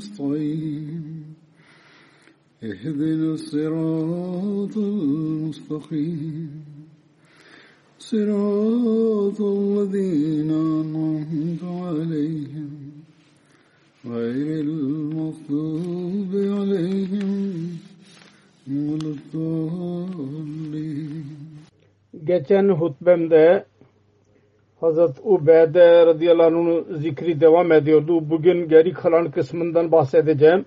نستعين اهدنا الصراط المستقيم. صراط الذين أنعمت عليهم. غير المغضوب عليهم ولا الضالين. Geçen hutbemde Hazret Ubeyde radıyallahu anh'ın zikri devam ediyordu. Bugün geri kalan kısmından bahsedeceğim.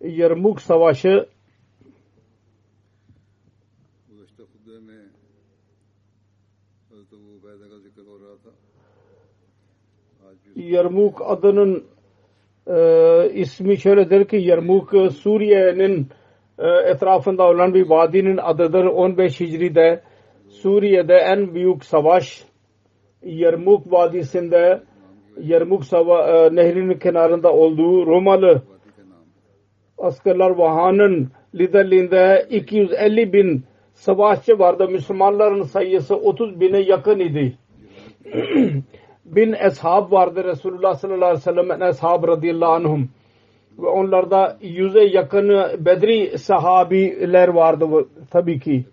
Yarmuk Savaşı Yarmuk adının e, ismi şöyledir ki Yarmuk e, Suriye'nin e, etrafında olan bir vadinin adıdır. 15 Hicri'de Suriye'de en büyük savaş Yarmuk Vadisi'nde Yarmuk Sava, e, nehrinin kenarında olduğu Romalı askerler Vahan'ın liderliğinde 250 bin savaşçı vardı. Müslümanların sayısı 30 bine yakın idi. bin eshab vardı Resulullah sallallahu aleyhi ve sellem'in eshab radıyallahu anhum. Ve onlarda yüze yakın Bedri sahabiler vardı tabii ki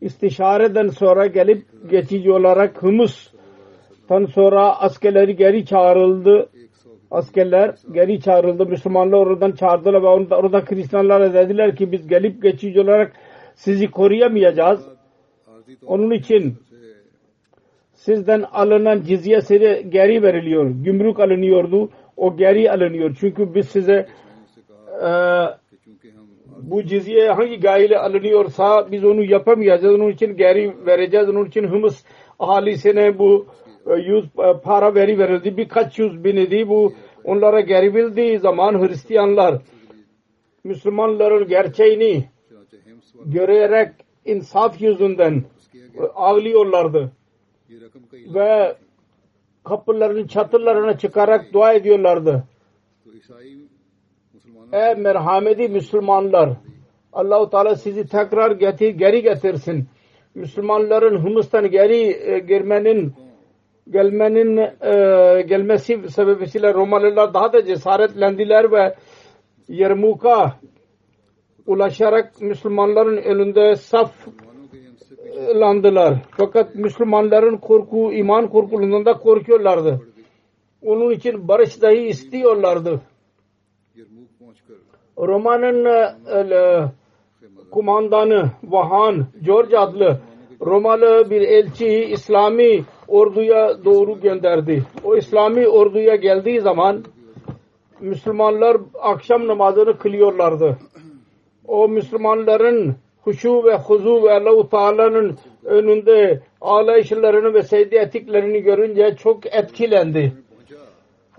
istişareden sonra gelip geçici olarak Humus'tan sonra askerleri geri çağrıldı. Askerler geri çağrıldı. Müslümanlar oradan çağırdılar ve orada, orada Hristiyanlara dediler ki biz gelip geçici olarak sizi koruyamayacağız. Onun için sizden alınan cizye geri veriliyor. Gümrük alınıyordu. O geri alınıyor. Çünkü biz size uh, bu cizye hangi gayle alınıyorsa biz onu yapamayacağız. Onun için geri vereceğiz. Onun için Hımız ahalisine bu e, yüz e, para veri verildi. Birkaç yüz bin idi. Bu onlara geri verildiği zaman Hristiyanlar Müslümanların gerçeğini görerek insaf yüzünden e, ağlıyorlardı. Ve kapılarını çatırlarına çıkarak dua ediyorlardı. Ey merhameti Müslümanlar Allahu Teala sizi tekrar getir, geri getirsin. Müslümanların Humus'tan geri e, girmenin gelmenin e, gelmesi sebebiyle Romalılar daha da cesaretlendiler ve Yermuk'a ulaşarak Müslümanların önünde saflandılar. E, Fakat Müslümanların korku, iman korkularından korkuyorlardı. Onun için barış dahi istiyorlardı. Roma'nın e, e, kumandanı Vahan George adlı Romalı bir elçiyi İslami orduya doğru gönderdi. O İslami orduya geldiği zaman Müslümanlar akşam namazını kılıyorlardı. O Müslümanların huşu ve huzu ve Allah-u Teala'nın önünde ağlayışlarını ve secde ettiklerini görünce çok etkilendi.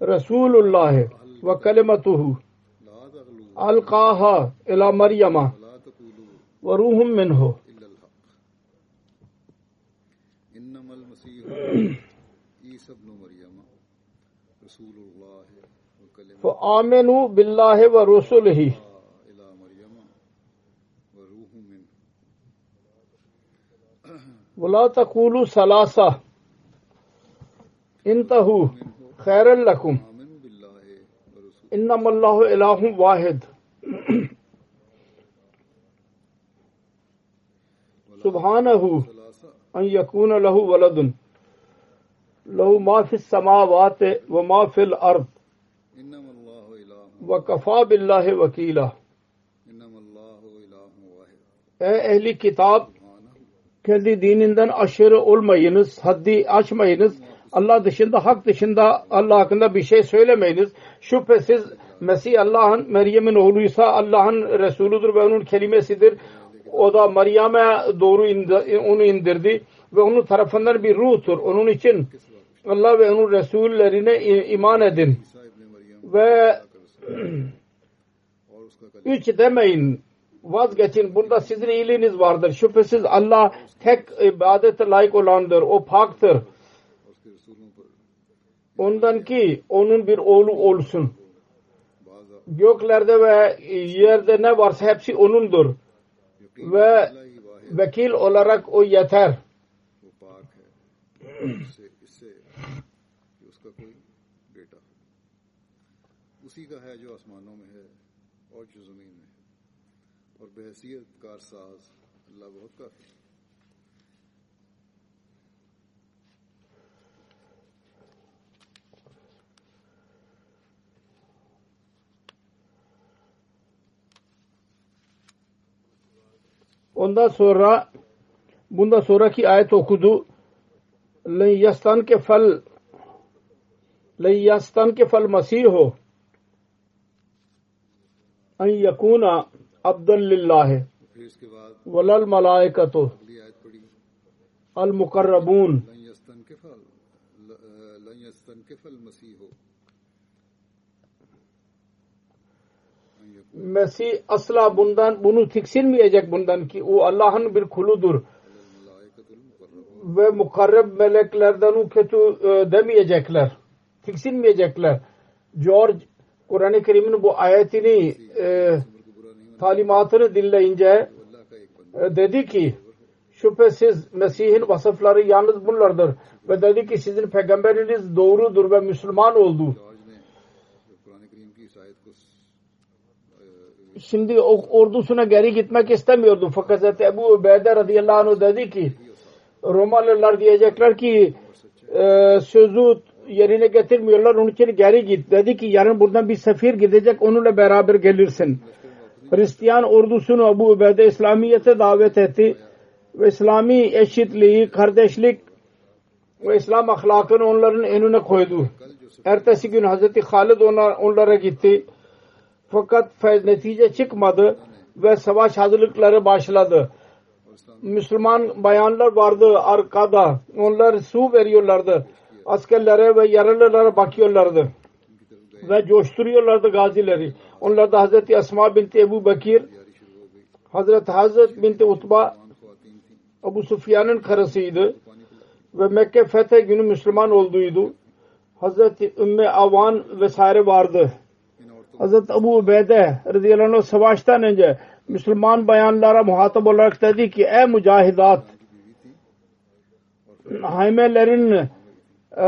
رسول اللہ و کلمت القاح الا مریم و روح من ہو فآمنو بلاہ و رسول ہی ولا تقولوا ثلاثہ انتہو خيرا لكم إنما الله إله واحد. سبحانه أن يكون له ولد. له ما في السماوات وما في الأرض. وكفى بالله وكيلا اے اہلی کتاب کہہ دی دین اندن اشر المینس حدی اش مینس Allah dışında, hak dışında Allah hakkında bir şey söylemeyiniz. Şüphesiz Mesih Allah'ın, Meryem'in oğluysa Allah'ın Resuludur ve onun kelimesidir. O da Meryem'e doğru indi, onu indirdi ve onun tarafından bir ruhtur. Onun için Allah ve onun Resullerine iman edin. Ve üç demeyin vazgeçin. Bunda sizin iyiliğiniz vardır. Şüphesiz Allah tek ibadete layık olandır. O paktır Ondan ki onun bir oğlu olsun. बाज़ Göklerde ve yerde ne varsa hepsi onundur. यकीन ve इलाही वाहिद vekil olarak o yeter. वो पाक है इससे इससे कि उसका कोई बेटा हो उसी का है जो आसमानों में है और जो जमीन में है और बहसीत कारसाज अल्लाह बहुत काफी Ondan sonra bundan sonraki ayet okudu. لَنْ يَسْتَنْكِ فَلْ، لَنْ يَسْتَنْكِ فَالْمَسِيحُ ان یکون عبد اللہ ولل ملائکت المقربون لن يستنكف المسيح Mesih asla bundan bunu tiksinmeyecek bundan ki o Allah'ın bir kuludur. Ve mukarreb meleklerden o kötü e, demeyecekler. Tiksinmeyecekler. George Kur'an-ı Kerim'in bu ayetini e, talimatını dinleyince e, dedi ki şüphesiz Mesih'in vasıfları yalnız bunlardır. Ve dedi ki sizin peygamberiniz doğrudur ve Müslüman oldu Şimdi ordusuna geri gitmek istemiyordu. Fakat Hazreti Ebu Ubeyde radıyallahu anh dedi ki Romalılar diyecekler ki e, sözü yerine getirmiyorlar. Onun için geri git. Dedi ki yarın buradan bir sefir gidecek. Onunla beraber gelirsin. Hristiyan ordusunu Ebu Ubeyde İslamiyet'e davet etti. Ve İslami eşitliği, kardeşlik ve İslam ahlakını onların önüne koydu. Ertesi gün Hazreti Halid onlara gitti. Fakat netice çıkmadı ve savaş hazırlıkları başladı. Müslüman bayanlar vardı arkada. Onlar su veriyorlardı. Askerlere ve yaralılara bakıyorlardı. Ve coşturuyorlardı gazileri. Onlar da Hazreti Asma binti Ebu Bakir, Hazreti Hazret binti Utba, Ebu Sufyan'ın karısıydı. Ve Mekke fethe günü Müslüman olduydu. Hazreti Ümmü Avan vesaire vardı. Hazreti Abu Ubeyde radıyallahu anh savaştan önce Müslüman bayanlara muhatap olarak dedi ki ey mücahidat haymelerin e,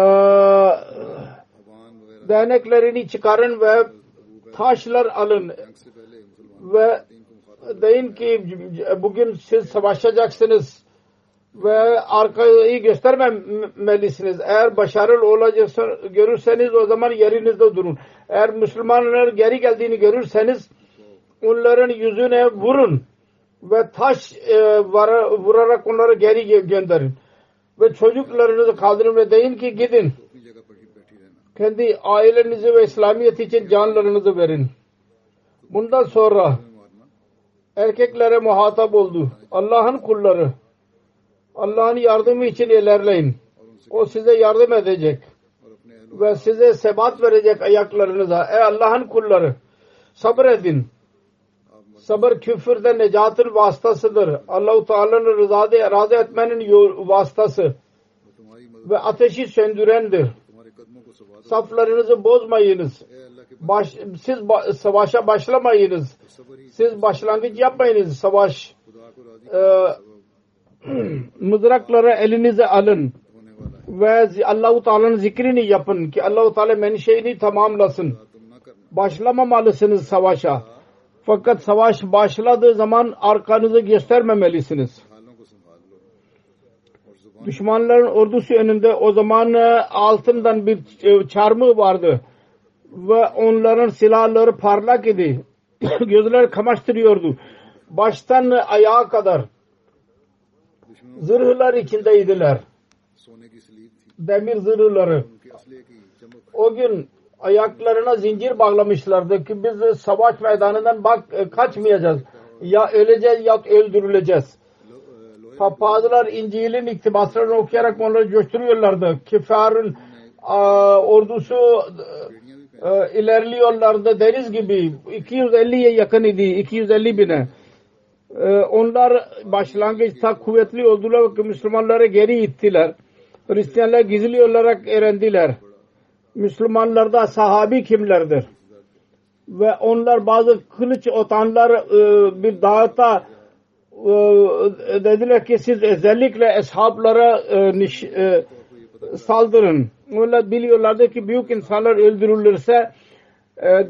derneklerini çıkarın ve taşlar alın ve deyin ki bugün siz savaşacaksınız ve arkayı göstermemelisiniz. Eğer başarılı olacaksa görürseniz o zaman yerinizde durun. Eğer Müslümanların geri geldiğini görürseniz onların yüzüne vurun ve taş e, vara, vurarak onları geri gönderin. Ve çocuklarınızı kaldırın ve deyin ki gidin. Kendi ailenizi ve İslamiyet için canlarınızı verin. Bundan sonra erkeklere muhatap oldu. Allah'ın kulları Allah'ın yardımı için ilerleyin. O size yardım edecek. Ve size sebat verecek ayaklarınıza. Ey Allah'ın kulları sabredin. Sabır küfürden necatın vasıtasıdır. Allahu Teala'nın rızade razı etmenin vasıtası ve ateşi söndürendir. Saflarınızı bozmayınız. Baş, siz ba, savaşa başlamayınız. Siz başlangıç yapmayınız. Savaş e, Hmm. mızrakları elinize alın ve Allah-u Teala'nın zikrini yapın ki Allah-u Teala menşeini tamamlasın. Başlamamalısınız savaşa. Fakat savaş başladığı zaman arkanızı göstermemelisiniz. Düşmanların ordusu önünde o zaman e, altından bir e, çarmı vardı ve onların silahları parlak idi. Gözler kamaştırıyordu. Baştan ayağa kadar zırhlar içindeydiler. Demir zırhları. O gün ayaklarına zincir bağlamışlardı ki biz savaş meydanından bak e, kaçmayacağız. Ya öleceğiz ya öldürüleceğiz. Papazlar İncil'in iktimaslarını okuyarak onları coşturuyorlardı. Kifar'ın e, ordusu e, ilerliyorlardı deniz gibi. 250'ye yakın idi. 250 bine. E, onlar başlangıçta kuvvetli oldular ve Müslümanları geri ittiler. Hristiyanlar gizli olarak öğrendiler. Müslümanlarda sahabi kimlerdir? Ve onlar bazı kılıç otanlar e, bir dağıta e, dediler ki siz özellikle eshablara e, saldırın. Onlar biliyorlardı ki büyük insanlar öldürülürse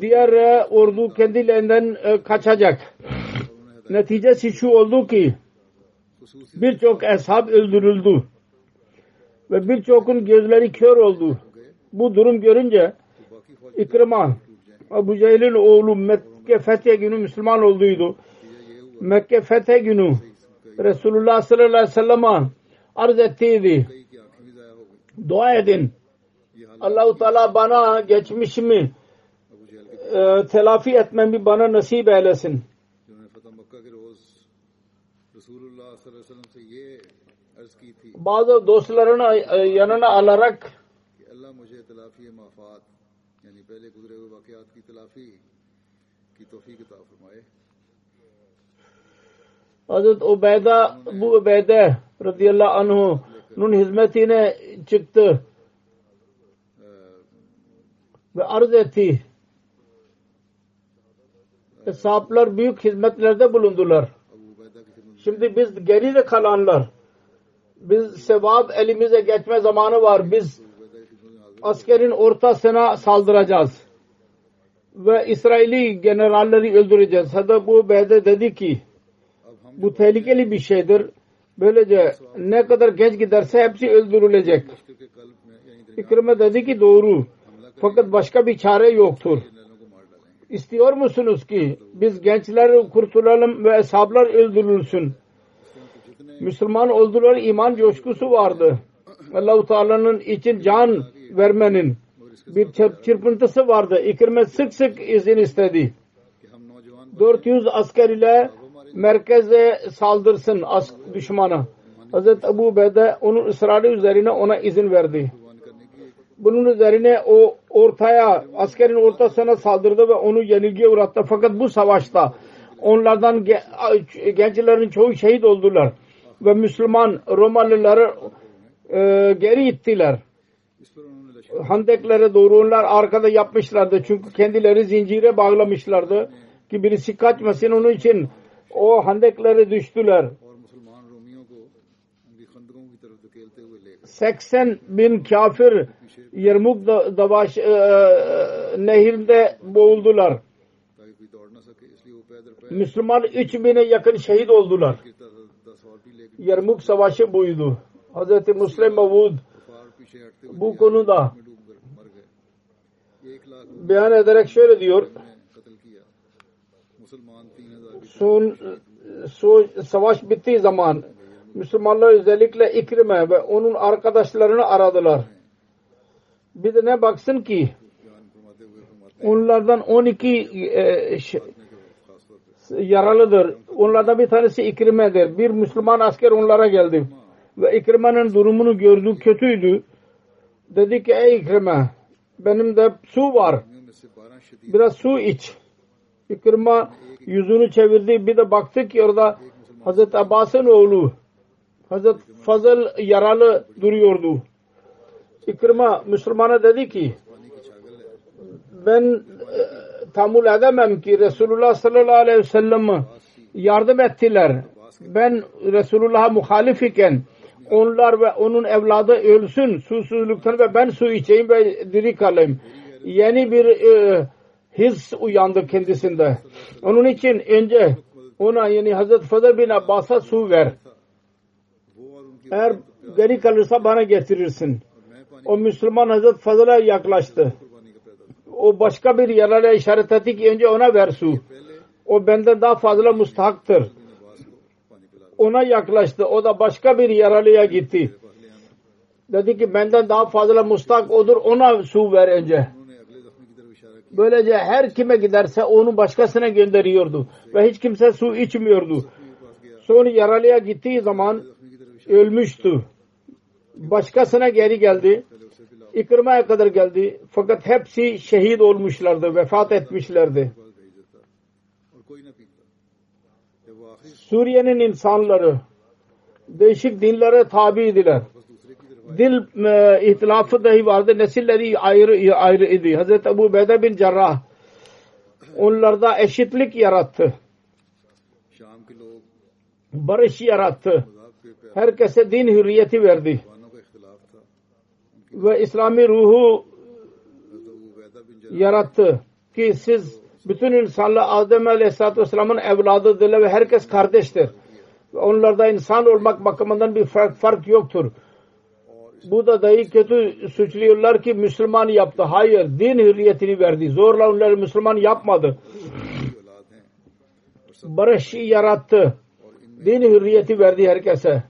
diğer ordu kendilerinden kaçacak neticesi şu oldu ki birçok eshab öldürüldü ve birçokun gözleri kör oldu. Bu durum görünce İkrima Abu Cehil'in oğlu Mekke fethi günü Müslüman olduydu. Mekke fethi günü Resulullah sallallahu aleyhi ve sellem'e arz ettiydi. Dua edin. Allahu Teala bana geçmişimi e, telafi etmemi bana nasip eylesin. Bazı dostlarını e, yanına alarak Hazret Ubeyda bu Ubeyde radıyallahu anhu'nun hizmetine çıktı ve arz etti. Sahaplar büyük hizmetlerde bulundular. Şimdi biz geride kalanlar biz sevap elimize geçme zamanı var. Biz askerin ortasına saldıracağız. Ve İsraili generalleri öldüreceğiz. Hada bu beyde dedi ki bu tehlikeli bir şeydir. Böylece ne kadar geç giderse hepsi öldürülecek. İkrime dedi ki doğru. Fakat başka bir çare yoktur. İstiyor musunuz ki biz gençler kurtulalım ve eshablar öldürülsün? Müslüman oldular iman coşkusu vardı. Allahu Teala'nın için can vermenin bir çırpıntısı vardı. İkrime sık sık izin istedi. 400 asker ile merkeze saldırsın düşmana. Hazreti Ebu Bede onun ısrarı üzerine ona izin verdi bunun üzerine o ortaya askerin ortasına saldırdı ve onu yenilgiye uğrattı. Fakat bu savaşta onlardan gençlerin çoğu şehit oldular ve Müslüman Romalıları e, geri ittiler. Handeklere doğru onlar arkada yapmışlardı. Çünkü kendileri zincire bağlamışlardı. Ki birisi kaçmasın onun için o handeklere düştüler. 80 bin kafir Yermuk davaş, e, e, nehirde boğuldular. Müslüman 3000'e yakın şehit oldular. Yermuk savaşı buydu. Hz. Muslim Mevud bu konuda beyan ederek şöyle diyor. Son, so, savaş bittiği zaman Müslümanlar özellikle İkrim'e ve onun arkadaşlarını aradılar bir de ne baksın ki onlardan 12 e, ş- yaralıdır. Onlardan bir tanesi İkrime'dir. Bir Müslüman asker onlara geldi. Ve İkrime'nin durumunu gördü. Kötüydü. Dedi ki ey İkrime benim de su var. Biraz su iç. İkrima yüzünü çevirdi. Bir de baktı ki orada Hazreti Abbas'ın oğlu Hazreti Fazıl yaralı duruyordu. İkrima Müslümana dedi ki ben e, tamul edemem ki Resulullah sallallahu aleyhi ve sellem yardım ettiler. Ben Resulullah'a muhalif iken onlar ve onun evladı ölsün susuzluktan ve ben su içeyim ve diri kalayım. Yeni bir e, his uyandı kendisinde. Onun için önce ona yani Hazreti Fadıl bin Abbas'a su ver. Eğer geri kalırsa bana getirirsin o Müslüman Hazret Fazıl'a yaklaştı. O başka bir yerlere işaret etti ki önce ona ver su. O benden daha fazla mustahaktır. Ona yaklaştı. O da başka bir yaralıya gitti. Dedi ki benden daha fazla mustahak odur ona su ver önce. Böylece her kime giderse onu başkasına gönderiyordu. Ve hiç kimse su içmiyordu. Sonra yaralıya gittiği zaman ölmüştü. Başkasına geri geldi. İkrima'ya kadar geldi. Fakat hepsi şehit olmuşlardı, vefat etmişlerdi. Suriye'nin insanları değişik dinlere tabiydiler. Dil e, ihtilafı dahi vardı. Nesilleri ayrı ayrı idi. Hazreti Ebu Beyda bin Cerrah onlarda eşitlik yarattı. Barış yarattı. Herkese din hürriyeti verdi ve İslami ruhu yarattı ki siz bütün insanlar Adem Aleyhisselatü Vesselam'ın evladıdırlar ve herkes kardeştir. Onlarda insan olmak bakımından bir fark, fark yoktur. Bu da dahi kötü suçluyorlar ki Müslüman yaptı. Hayır, din hürriyetini verdi. Zorla onları Müslüman yapmadı. Barışı yarattı. Din hürriyeti verdi herkese.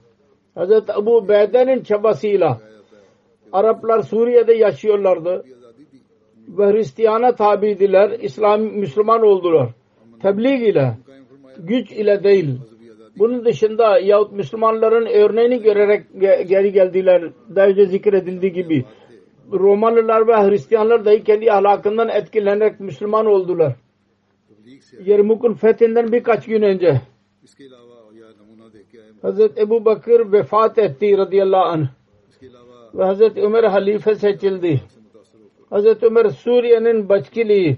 Hz. Ebu Beyden'in çabasıyla Araplar Suriye'de yaşıyorlardı ve Hristiyana tabiydiler, İslam Müslüman oldular. Tebliğ ile, güç ile değil. Bunun dışında yahut Müslümanların örneğini görerek geri geldiler. Daha önce zikredildiği gibi. Romalılar ve Hristiyanlar dahi kendi ahlakından etkilenerek Müslüman oldular. Yermuk'un fethinden birkaç gün önce Hazreti Ebu Bakır vefat etti radıyallahu anh ve Hazreti Ömer halife seçildi. Hazreti Ömer Suriye'nin başkiliği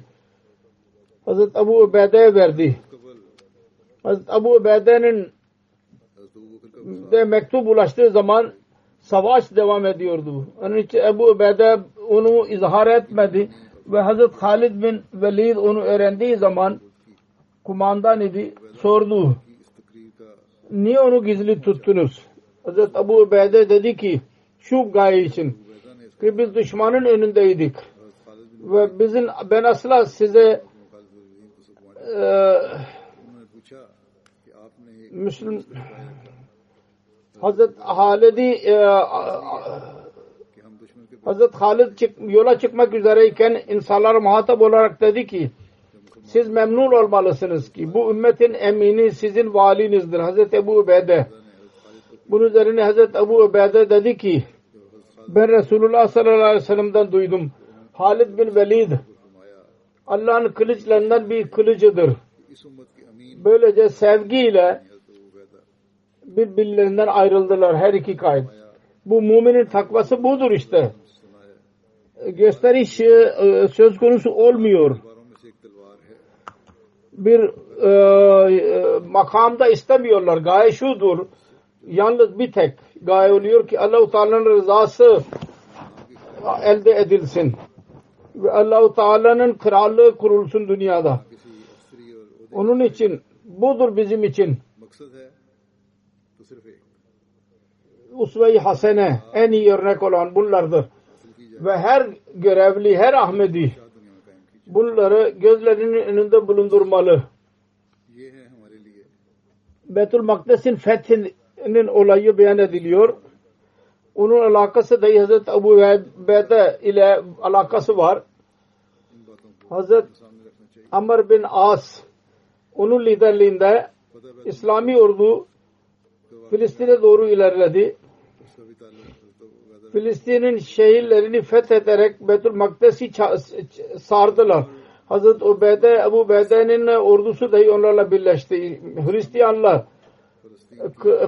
Hazreti Abu Ubeyde'ye verdi. Hazreti Abu Ubeyde'nin de mektup ulaştığı zaman savaş devam ediyordu. Onun için Ebu Ubeyde onu izhar etmedi ve Hazreti Halid bin Velid onu öğrendiği zaman kumandan idi sordu. Niye onu gizli tuttunuz? Hazreti Abu Ubeyde dedi ki şu gaye için ki biz düşmanın önündeydik ve bizim ben asla size e, Müslüm Hazret Halid'i e, Hazret Halid çık, yola çıkmak üzereyken insanlar muhatap olarak dedi ki siz memnun olmalısınız ki bu ümmetin emini sizin valinizdir. Hazreti Ebu Ubeyde. Bunun üzerine Hazreti Ebu Ubeyde dedi ki ben Resulullah sallallahu aleyhi ve sellem'den duydum. Halid bin Velid Allah'ın kılıçlarından bir kılıcıdır. Böylece sevgiyle birbirlerinden ayrıldılar her iki kayıp. Bu müminin takvası budur işte. Gösteriş e, söz konusu olmuyor. Bir e, e makamda istemiyorlar. Gaye şudur yalnız bir tek gaye oluyor ki Allahu Teala'nın rızası elde edilsin. Ve Allahu Teala'nın krallığı kurulsun dünyada. Onun için budur bizim için usve-i hasene en iyi örnek olan bunlardır. Ve her görevli, her Ahmedi bunları gözlerinin önünde bulundurmalı. Betül Makdes'in fethin Hazretleri'nin olayı beyan ediliyor. Onun alakası da Hazreti Ebu Bede ile alakası var. Hazret Amr bin As onun liderliğinde İslami ordu Filistin'e doğru ilerledi. Filistin'in şehirlerini fethederek Betül Makdes'i sardılar. Hazreti Ubeyde, Ebu Beyde'nin ordusu dahi onlarla birleşti. Hristiyanlar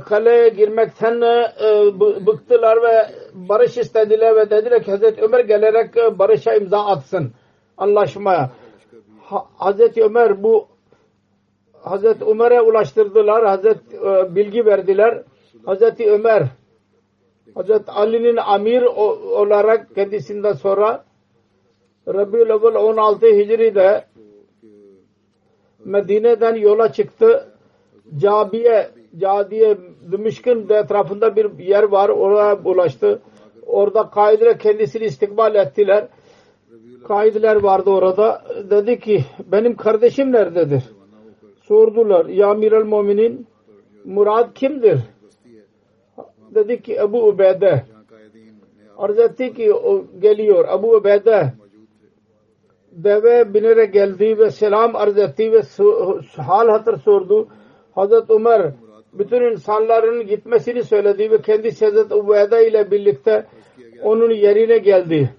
kaleye girmekten e, b- bıktılar ve barış istediler ve dediler ki Hazreti Ömer gelerek e, barışa imza atsın anlaşmaya. Ha, Hazreti Ömer bu Hazreti Ömer'e ulaştırdılar. Hazreti e, bilgi verdiler. Hazreti Ömer Hazreti Ali'nin amir olarak kendisinden sonra Rabiul Evvel 16 Hicri'de Medine'den yola çıktı. Cabiye, Cadiye Dımışkın etrafında bir yer var. Oraya ulaştı. Orada kaidiler kendisini istikbal ettiler. Kaidiler vardı orada. Dedi ki benim kardeşim nerededir? Sordular. Ya Miral Muminin Murad kimdir? Dedi ki Ebu Ubeyde. Arz etti ki o geliyor. Ebu Ubeyde deve binerek geldi ve selam arz etti ve hal hatır sordu. Hazret Ömer bütün insanların gitmesini söyledi ve kendi Hazret Uveda ile birlikte onun yerine geldi.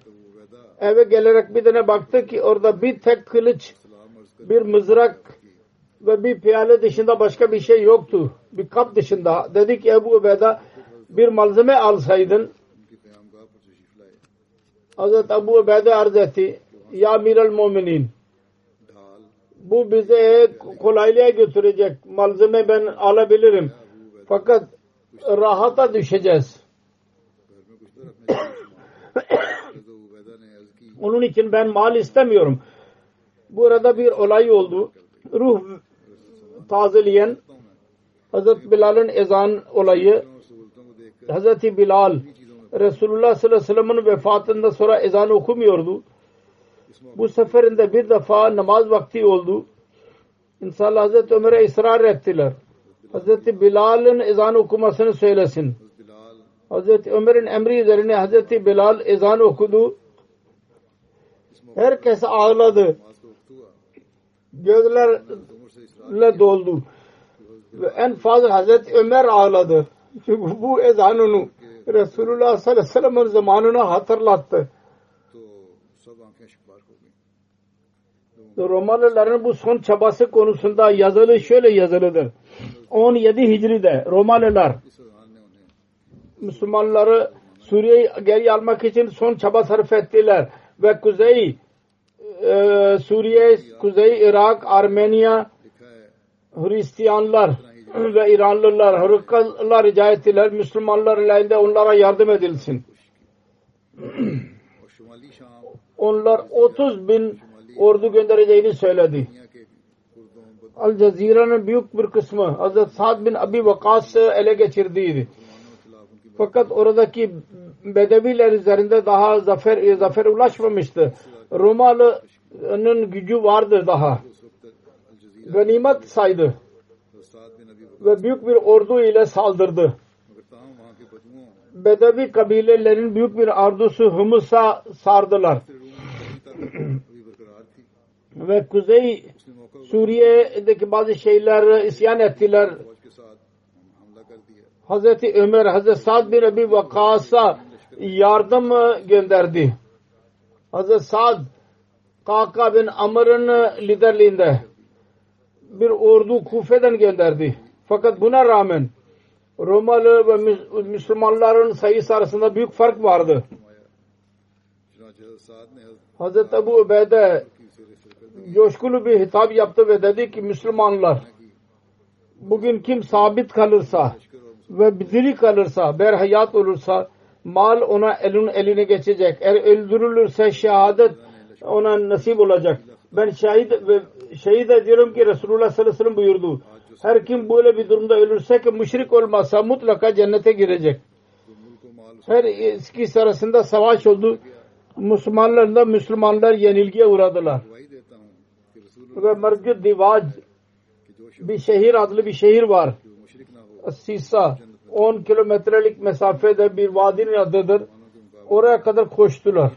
Eve gelerek bir tane baktı ki orada bir tek kılıç, bir mızrak ve bir piyale dışında başka bir şey yoktu. Bir kap dışında. Dedi ki Ebu Ubeda bir malzeme alsaydın Hazret Ebu Ubeda arz etti Ya Amiral Muminin bu bize kolaylığa götürecek malzeme ben alabilirim. Fakat rahata düşeceğiz. Onun için ben mal istemiyorum. Burada bir olay oldu. Ruh tazeleyen Hazreti Bilal'ın ezan olayı Hazreti Bilal Resulullah sallallahu aleyhi ve sellem'in vefatından sonra ezan okumuyordu. Bu seferinde bir defa namaz vakti oldu. İnsanlar Hazreti Ömer'e ısrar ettiler. Hazreti Bilal'ın ezan okumasını söylesin. Hazreti Ömer'in emri üzerine Hazreti Bilal ezan okudu. Herkes ağladı. Gözlerle doldu. Ve en fazla Hazreti Ömer ağladı. Çünkü bu ezanını Resulullah sallallahu aleyhi ve sellem'in zamanına hatırlattı. Romalıların bu son çabası konusunda yazılı şöyle yazılıdır. 17 Hicri'de Romalılar Müslümanları Suriye'yi geri almak için son çaba sarf ettiler ve Kuzey e, Suriye, Kuzey Irak, Armenya Hristiyanlar ve İranlılar, Hırkalar rica ettiler. Müslümanlar elinde onlara yardım edilsin. Onlar 30 bin ordu göndereceğini söyledi. Al Cezire'nin büyük bir kısmı Hazret Sa'd bin Abi Vakas ele geçirdiydi. Fakat oradaki Bedeviler üzerinde daha zafer zafer ulaşmamıştı. Romalı'nın gücü vardı daha. Ganimet saydı. Ve büyük bir ordu ile saldırdı. Bedevi kabilelerin büyük bir ardusu Humus'a sardılar. ve Kuzey Suriye'deki bazı şeyler isyan ettiler. Hazreti Ömer, Hazreti Sa'd bin Ebi Vakas'a yardım gönderdi. Hazreti Sa'd Kaka bin Amr'ın liderliğinde bir ordu Kufe'den gönderdi. Fakat buna rağmen Romalı ve Müslümanların sayısı arasında büyük fark vardı. Hazreti Ebu Ubeyde coşkulu bir hitap yaptı ve dedi ki Müslümanlar bugün kim sabit kalırsa ve diri kalırsa, berhayat olursa mal ona elin eline geçecek. Eğer öldürülürse şehadet ona nasip olacak. Ben şahit ve şehit ediyorum ki Resulullah sallallahu aleyhi ve sellem buyurdu. Her kim böyle bir durumda ölürse ki müşrik olmazsa mutlaka cennete girecek. Her iki arasında savaş oldu. Müslümanlar da Müslümanlar yenilgiye uğradılar ve Mercud Divaj bir şehir adlı bir şehir var. Sisa 10 kilometrelik mesafede bir vadinin adıdır. Oraya kadar koştular.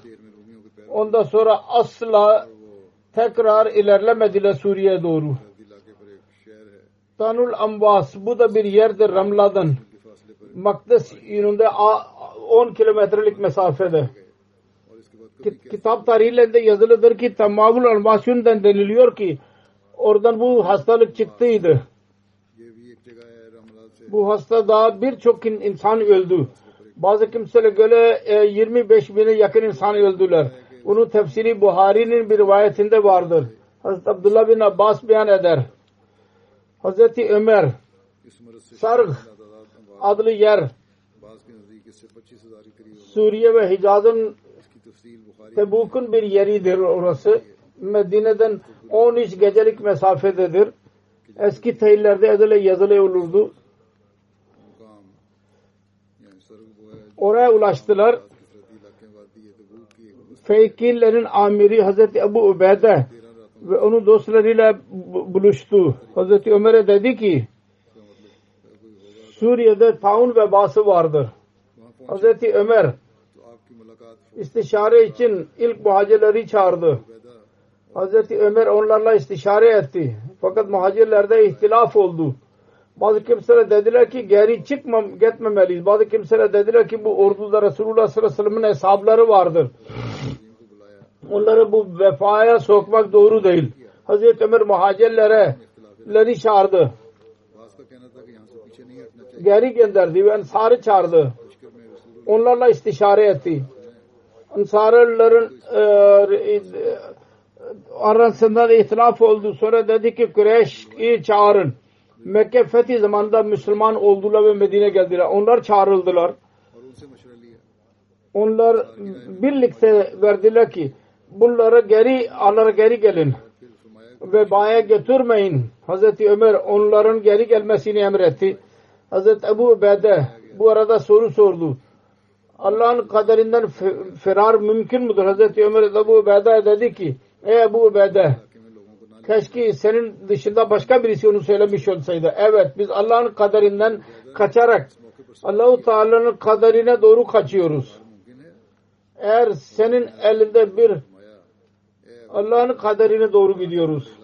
Ondan sonra asla tekrar ilerlemediler Suriye'ye doğru. Tanul Ambas bu da bir yerdir Ramla'dan. Makdis yönünde 10 kilometrelik mesafede kitap tarihlerinde yazılıdır ki Tamavul Anvasyun'dan deniliyor ki oradan bu hastalık çıktıydı. Bu hastada birçok insan öldü. Bazı kimselere göre e, 25 bine yakın insan öldüler. Onun tefsiri Buhari'nin bir rivayetinde vardır. Hazreti Abdullah bin Abbas beyan eder. Hazreti Ömer Sarg adlı yer Suriye ve Hicaz'ın Tebuk'un bir yeridir orası. Medine'den 13 gecelik mesafededir. Eski teyillerde öyle yazılı olurdu. Oraya ulaştılar. Feykillerin amiri Hazreti Ebu Ubeyde ve onun dostlarıyla buluştu. Hazreti Ömer'e dedi ki Suriye'de taun vebası vardır. Hazreti Ömer istişare için ilk muhacirleri çağırdı. Hazreti Ömer onlarla istişare etti. Fakat muhacirlerde ihtilaf oldu. Bazı kimseler dediler ki geri çıkmam, gitmemeliyiz. Bazı kimseler dediler ki bu orduda Resulullah sallallahu aleyhi ve sellem'in hesapları vardır. Onları bu vefaya sokmak doğru değil. Hazreti Ömer muhacirlere leri çağırdı. Geri gönderdi ve ensarı çağırdı. Onlarla istişare etti. Ensarların e, e, arasında da ihtilaf oldu. Sonra dedi ki Kureyş'i çağırın. Mekke fethi zamanında Müslüman oldular ve Medine geldiler. Onlar çağrıldılar. Onlar birlikte verdiler ki bunlara geri alır geri gelin ve baya götürmeyin. Hazreti Ömer onların geri gelmesini emretti. Hazreti Ebu Ubeyde bu arada soru sordu. Allah'ın kaderinden firar mümkün müdür? Hazreti Ömer Ebu Ubeyde dedi ki Ey Ebu Ubeyde keşke senin dışında başka birisi onu söylemiş olsaydı. Evet biz Allah'ın kaderinden kaçarak Allahu Teala'nın kaderine doğru kaçıyoruz. Eğer senin elinde bir Allah'ın kaderine doğru gidiyoruz.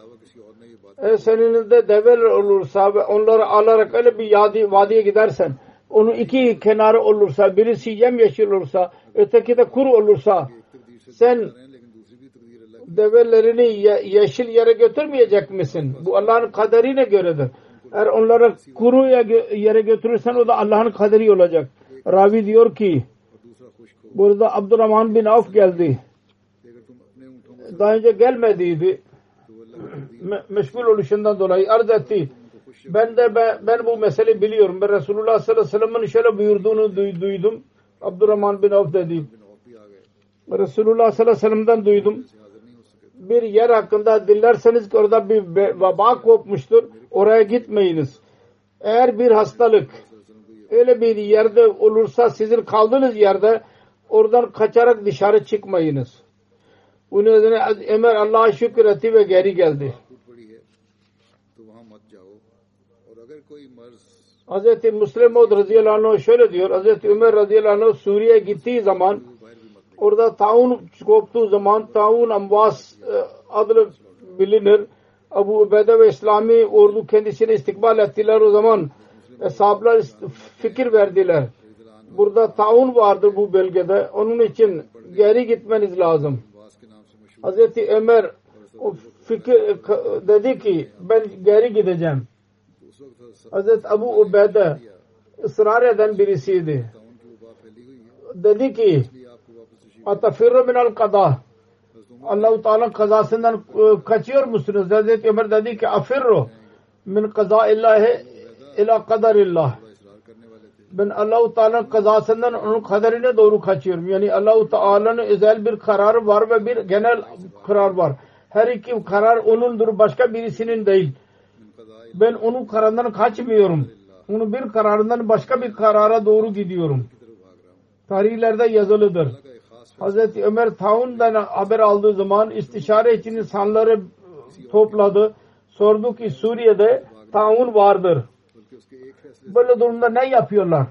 Eğer senin de develer olursa ve onları alarak öyle bir yadi, vadiye gidersen onun iki kenarı olursa, birisi yemyeşil olursa, öteki de kuru olursa sen develerini yeşil yere götürmeyecek misin? Bu Allah'ın kaderine göredir. Eğer onları kuru yere götürürsen o da Allah'ın kaderi olacak. Ravi diyor ki burada Abdurrahman bin Avf geldi. Daha önce gelmediydi. Me meşgul oluşundan dolayı arz etti. Ben de ben, ben bu meseleyi biliyorum. Ben Resulullah sallallahu aleyhi ve sellem'in şöyle buyurduğunu duydum. Abdurrahman bin Avf dedi. Resulullah sallallahu aleyhi ve sellem'den duydum. Bir yer hakkında dinlerseniz orada bir vaba kopmuştur. Oraya gitmeyiniz. Eğer bir hastalık öyle bir yerde olursa sizin kaldığınız yerde oradan kaçarak dışarı çıkmayınız. Bunun üzerine Ömer Allah'a şükür etti ve geri geldi. Hz. Müslim radıyallahu anh şöyle diyor. Hz. Ömer radıyallahu anh Suriye'ye gittiği zaman orada taun koptuğu zaman taun amvas e, adlı bilinir. Abu Ubeyde ve İslami ordu kendisine istikbal ettiler o zaman sahabeler fikir verdiler. Burada taun vardır bu bölgede. Onun için geri gitmeniz lazım. Hz. Ömer o fikir e, dedi ki ben geri gideceğim. Hazreti Abu Ubeyde ısrar eden birisiydi. Dedi ki Atafirru minel kada Allah-u Teala kazasından e, kaçıyor musunuz? Hazreti Ömer dedi ki afirru min kaza illahi ila kadarillah ben Allah-u Teala'nın kazasından onun kaderine doğru kaçıyorum. Yani Allah-u Teala'nın özel bir kararı var ve bir genel karar var. Her iki karar onundur başka birisinin değil. Ben onun kararından kaçmıyorum. Onu bir kararından başka bir karara doğru gidiyorum. Tarihlerde yazılıdır. Hz. Ömer Taun'dan haber aldığı zaman istişare için insanları topladı. Sordu ki Suriye'de Taun vardır. Böyle durumda ne yapıyorlar?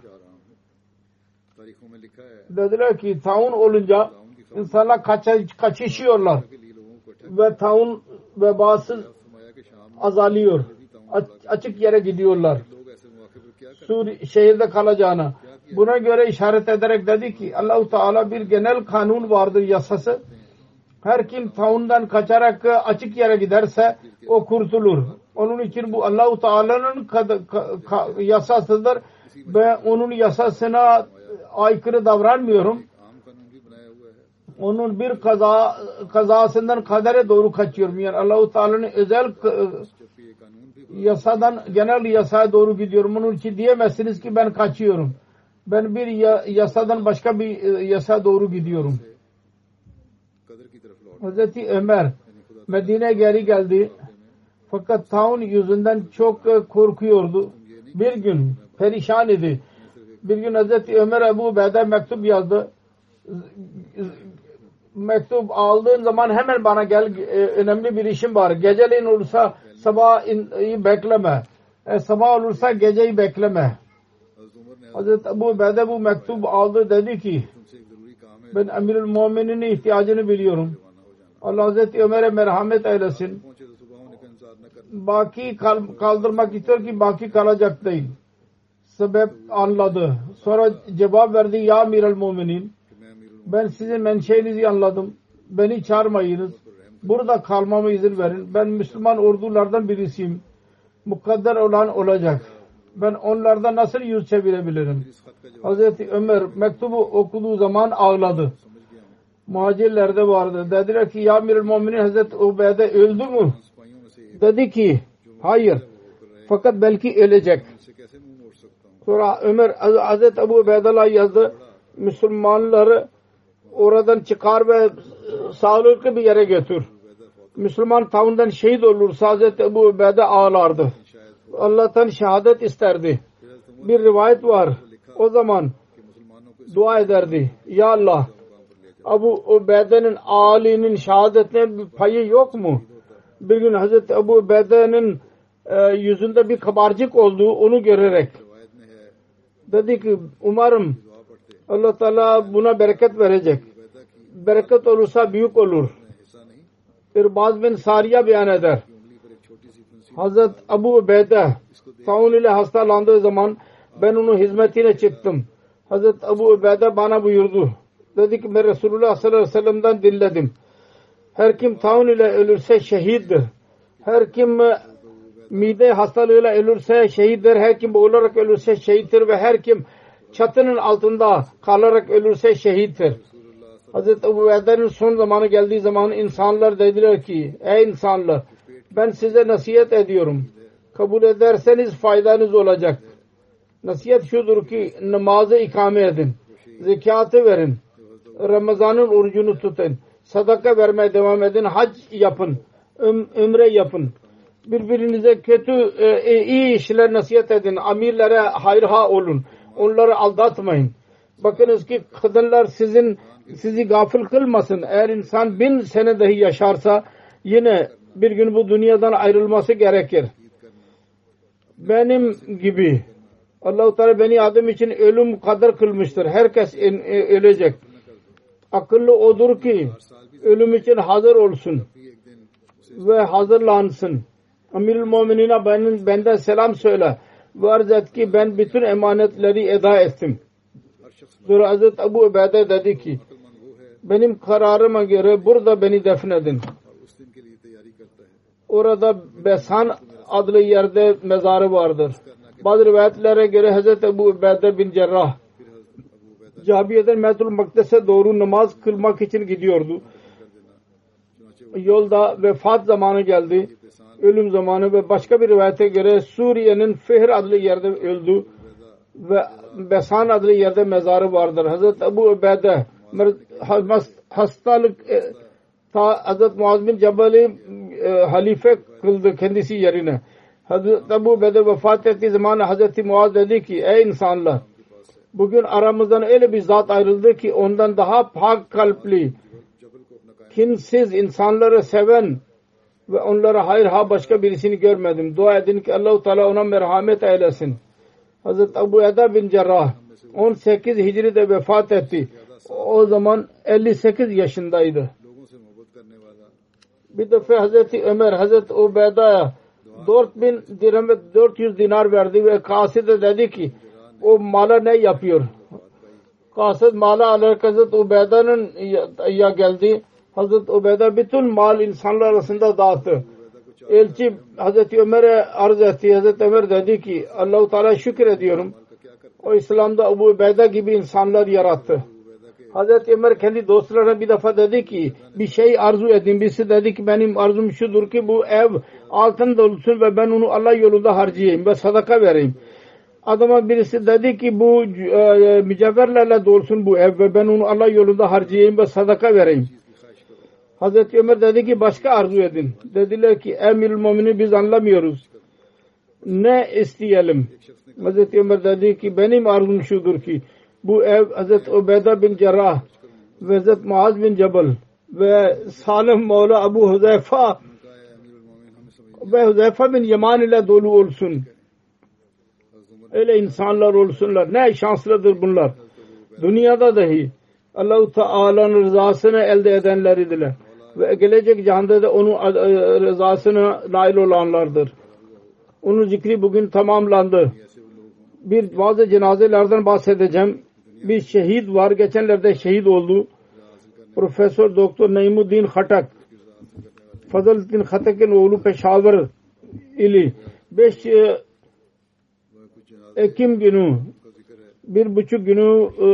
Dediler ki Taun olunca insanlar kaça, kaçışıyorlar ve taun vebası azalıyor açık yere gidiyorlar. Suri, şehirde kalacağına. Buna göre işaret ederek dedi ki Allahu Teala bir genel kanun vardır yasası. Her kim taundan kaçarak açık yere giderse o kurtulur. Onun için bu Allahu Teala'nın yasasıdır. Ben onun yasasına aykırı davranmıyorum. Onun bir kaza, kazasından kadere doğru kaçıyorum. Yani Allahu Teala'nın özel e, yasadan genel yasaya doğru gidiyorum. Onun için diyemezsiniz ki ben kaçıyorum. Ben bir yasadan başka bir e, yasa doğru gidiyorum. Hazreti Ömer Medine geri geldi. Fakat taun yüzünden çok e, korkuyordu. Bir gün perişan idi. Bir gün Hazreti Ömer Ebu Bey'de mektup yazdı. Mektup aldığın zaman hemen bana gel e, önemli bir işim var. Geceleyin olursa sabahı bekleme. E, sabah olursa geceyi bekleme. Hazreti Ebu Ubeyde bu mektup aldı dedi ki ben Emirül Mumin'in ihtiyacını biliyorum. Allah Hazreti Ömer'e merhamet eylesin. Baki kal kaldırmak istiyor ki baki kalacak değil. Sebep anladı. Sonra cevap verdi ya Emirül Muminin ben sizin menşeinizi anladım. Beni çağırmayınız. Burada kalmama izin verin. Ben Müslüman ordulardan birisiyim. Mukadder olan olacak. Ben onlardan nasıl yüz çevirebilirim? Hz. Ömer mektubu okuduğu zaman ağladı. Muhacirler vardı. Dediler ki ya Amir-ül Muminin Hz. Ubeyde öldü mü? Dedi ki hayır. Fakat belki ölecek. Sonra Ömer Hz. Ebu Ubeydallah yazdı. Müslümanları oradan çıkar ve sağlıklı bir yere götür. Müslüman tavunden şehit olursa Hazreti Ebu Ubeyde ağlardı. Allah'tan şehadet isterdi. Bir rivayet var. O zaman dua ederdi. Ya Allah Abu Ubeyde'nin Ali'nin şehadetine bir payı yok mu? Bir gün Hazreti Ebu Ubeyde'nin e, yüzünde bir kabarcık olduğu onu görerek dedi ki umarım Allah Teala buna bereket verecek. Bereket olursa büyük olur İrbaz bin Sariye beyan eder. Hazret Abu Ubeyde taun ile hastalandığı zaman ben onun hizmetine çıktım. Hazret Abu Ubeyde bana buyurdu. Dedi ki ben Resulullah sallallahu aleyhi ve sellem'den dinledim. Her kim taun ile ölürse şehittir. Her kim mide hastalığıyla ölürse şehittir. Her kim boğularak ölürse şehittir ve her kim çatının altında kalarak ölürse şehittir. Hazreti Ebu Ubeyde'nin son zamanı geldiği zaman insanlar dediler ki ey insanlar ben size nasihat ediyorum. Kabul ederseniz faydanız olacak. Nasihat şudur ki namazı ikame edin. Zekatı verin. Ramazanın orucunu tutun. Sadaka vermeye devam edin. Hac yapın. Öm, ömre yapın. Birbirinize kötü e, e, iyi işler nasihat edin. Amirlere hayırha olun. Onları aldatmayın. Bakınız ki kadınlar sizin sizi gafil kılmasın. Eğer insan bin sene dahi yaşarsa yine bir gün bu dünyadan ayrılması gerekir. Benim gibi Allah-u Teala beni adım için ölüm kadar kılmıştır. Herkes e, ölecek. Akıllı odur ki ölüm için hazır olsun ve hazırlansın. Amirül Muminine benim, benden selam söyle ve arz et ki ben bütün emanetleri eda ettim. Sonra Hazreti Ebu Ubeyde dedi ki benim kararıma göre burada beni defnedin. Orada Besan adlı yerde mezarı vardır. Bazı rivayetlere göre Hz. Ebu Ubeyde bin Cerrah Cabiye'den Metul Makdes'e doğru namaz kılmak için gidiyordu. Yolda vefat zamanı geldi. Ölüm zamanı ve başka bir rivayete göre Suriye'nin Fihr adlı yerde öldü ve Besan adlı yerde mezarı vardır. Hazreti Ebu Ubeyde hastalık e, ta Hazreti Muaz bin Cebal'i e, halife kıldı kendisi yerine. Hazreti Ebu Bede vefat ettiği zaman Hazreti Muaz dedi ki ey insanlar bugün aramızdan öyle bir zat ayrıldı ki ondan daha pak kalpli kinsiz insanları seven ve onlara hayır ha başka birisini görmedim. Dua edin ki Allahu Teala ona merhamet eylesin. Hazreti Ebu Eda bin Cerrah 18 Hicri'de vefat etti o zaman 58 yaşındaydı. Bir defa Hazreti Ömer Hazreti Ubeyda'ya 4000 dirhem 400 dinar verdi ve Kaside dedi ki o mala ne yapıyor? Kasıt mala alarak Hazreti Ubeyda'nın ya geldi. Hazreti Ubeyda bütün mal insanlar arasında dağıttı. Elçi Hazreti Ömer'e arz etti. Hazreti Ömer dedi ki Allah-u Teala şükür ediyorum. O İslam'da Ebu gibi insanlar yarattı. Hazreti Ömer kendi dostlarına bir defa dedi ki bir şey arzu edin. Birisi dedi ki benim arzum şudur ki bu ev altın dolusun ve ben onu Allah yolunda harcayayım ve sadaka vereyim. Adama birisi dedi ki bu e, mücevherlerle dolsun bu ev ve ben onu Allah yolunda harcayayım ve sadaka vereyim. Hazreti Ömer dedi ki başka arzu edin. Dediler ki emirül mümini biz anlamıyoruz. Ne isteyelim? Hazreti Ömer dedi ki benim arzum şudur ki bu ev Hazreti Ubeyda bin Cerrah ve Hazreti Muaz bin Cebel ve Salim Mevla Abu Huzeyfa ve Huzeyfa bin Yaman ile dolu olsun. Öyle insanlar olsunlar. Ne şanslıdır bunlar. Dünyada dahi Allah-u Teala'nın rızasını elde edenler idiler. Ve gelecek cihanda da onun rızasına nail olanlardır. Onun zikri bugün tamamlandı. Bir bazı cenazelerden bahsedeceğim. Bir şehit var. Geçenlerde şehit oldu. Profesör Doktor Naimuddin Khatak. Fazlıddin Khatak'ın oğlu Peşavar ili. 5 Ekim günü bir buçuk günü e,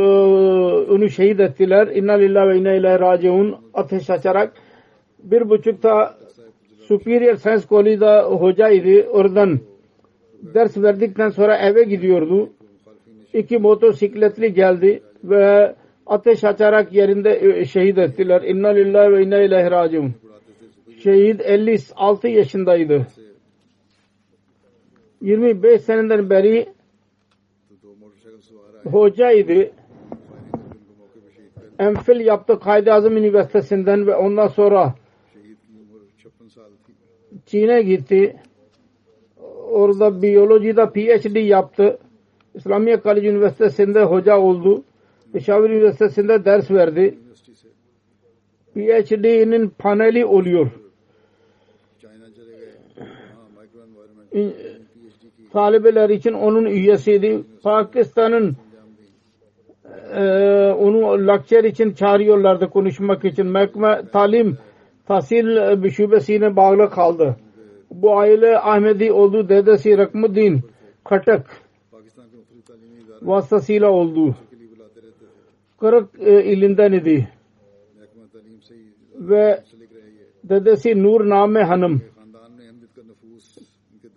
onu şehit ettiler. İnna lillahi ve inna ilahi raciun ateş açarak bir buçukta Superior Science College'da hocaydı. Oradan ders verdikten sonra eve gidiyordu. İki motosikletli geldi ve ateş açarak yerinde şehit ettiler. İnna lillahi ve inna ilahi raciun. Şehit 56 yaşındaydı. 25 seneden beri hocaydı. Emfil yaptı Kaid-i Azam Üniversitesi'nden ve ondan sonra Çin'e gitti. Orada biyolojide PhD yaptı. İslamiye College Üniversitesi'nde hoca oldu. Peshawar Üniversitesi'nde ders verdi. PhD'nin paneli oluyor. Talebeler için onun üyesiydi. Pakistan'ın e, onu lecture için çağırıyorlardı konuşmak için. Mehkeme talim tahsil şubesine bağlı kaldı. Bu aile Ahmedi oldu. Dedesi Rakmuddin Khatak vasıtasıyla oldu. Kırık e, ilinden idi. Ve dedesi Nur Name Hanım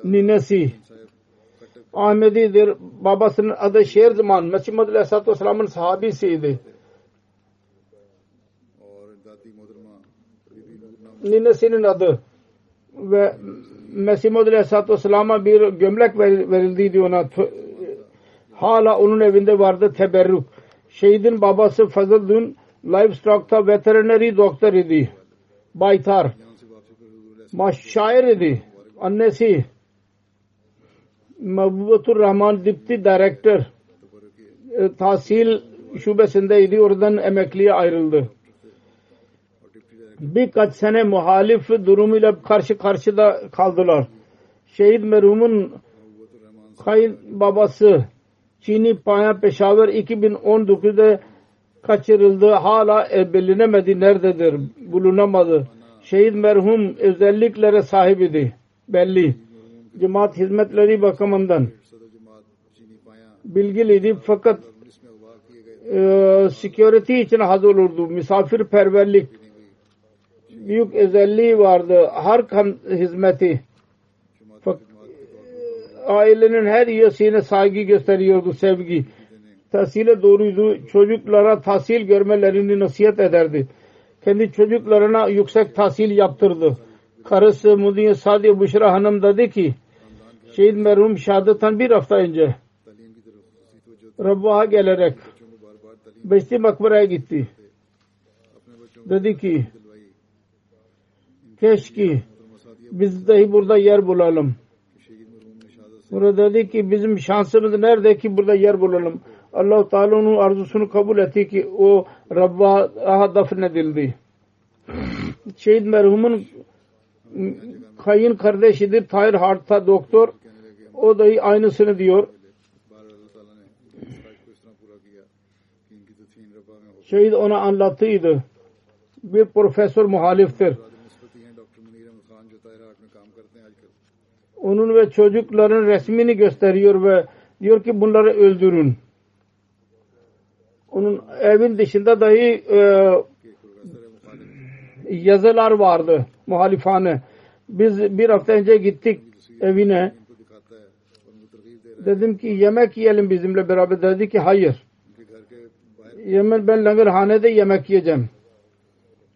ninesi Ahmedi'dir. Babasının adı Şer Zaman. Mesih Muhammed Aleyhisselatü Vesselam'ın sahabisiydi. Ninesinin adı ve Mesih Muhammed Aleyhisselatü Vesselam'a bir gömlek verildiydi ona. Hala onun evinde vardı teberrük. Şehidin babası Fazıldun livestock'ta veterinary doktor idi. Baytar. Maşşair idi. Annesi Mahbubatur Rahman Dipti Director e, tahsil şubesindeydi. Oradan emekliye ayrıldı. Birkaç sene muhalif durumuyla karşı karşıda kaldılar. Şehit merhumun kayın babası Çin'i Peşaver 2019'da kaçırıldı. Hala bilinemedi nerededir. Bulunamadı. Şehit merhum özelliklere sahibiydi. Belli cemaat hizmetleri bakımından bilgiliydi fakat e, security için hazır olurdu. Misafirperverlik büyük özelliği vardı. Her kan hizmeti ailenin her üyesine saygı gösteriyordu, sevgi. Tahsile doğruydu. Çocuklara tahsil görmelerini nasihat ederdi. Kendi çocuklarına yüksek tahsil yaptırdı. Karısı Mudiye Sadi Büşra Hanım dedi ki şehit merhum şehadetten bir hafta önce Rabbah'a gelerek Beşti Makbara'ya gitti. Dedi ki keşke biz dahi burada yer bulalım. Burada dedi ki bizim şansımız nerede ki burada yer bulalım. Allah Teala onun arzusunu kabul etti ki o Rabb'a defnedildi. Şehit merhumun kayın kardeşidir. Tahir Hart'a doktor. O da aynısını diyor. Şehit ona anlattıydı. Bir profesör muhaliftir. onun ve çocukların resmini gösteriyor ve diyor ki bunları öldürün. Onun evin dışında dahi e, yazılar vardı muhalifane. Biz bir hafta önce gittik evine. Dedim ki yemek yiyelim bizimle beraber. Dedi ki hayır. Yemen ben langırhanede yemek yiyeceğim.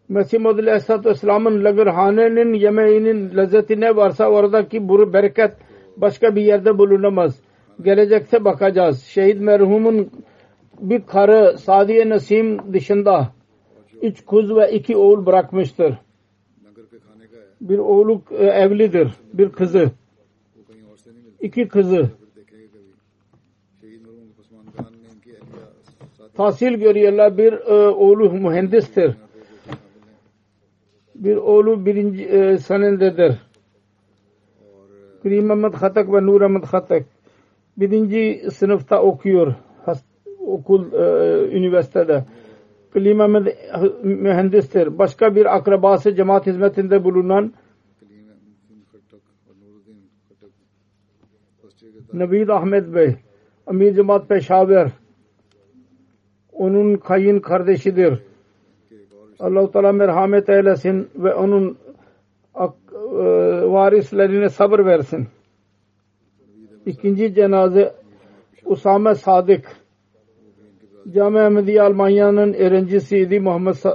Mesih Modül Aleyhisselatü Vesselam'ın lagırhanenin yemeğinin lezzeti ne varsa oradaki bu bereket başka bir yerde bulunamaz. Gelecekte bakacağız. Şehit merhumun bir karı Sadiye Nasim dışında üç kuz ve iki oğul bırakmıştır. Bir oğlu e, evlidir. Bir kızı. iki kızı. Tahsil görüyorlar. Bir e, oğlu mühendistir bir oğlu birinci e, senededir. Kerim Ahmet Hatak ve Nur Ahmet Hatak birinci sınıfta okuyor okul e, üniversitede. Kerim Ahmet e, mühendistir. Başka bir akrabası cemaat hizmetinde bulunan Nabil Ahmet Bey Amir Cemaat Peşaver onun kayın kardeşidir. Allah-u Teala merhamet eylesin ve onun e, varislerine sabır versin. İkinci cenaze Usame Sadık Cami Ahmedi Almanya'nın öğrencisiydi Muhammed e,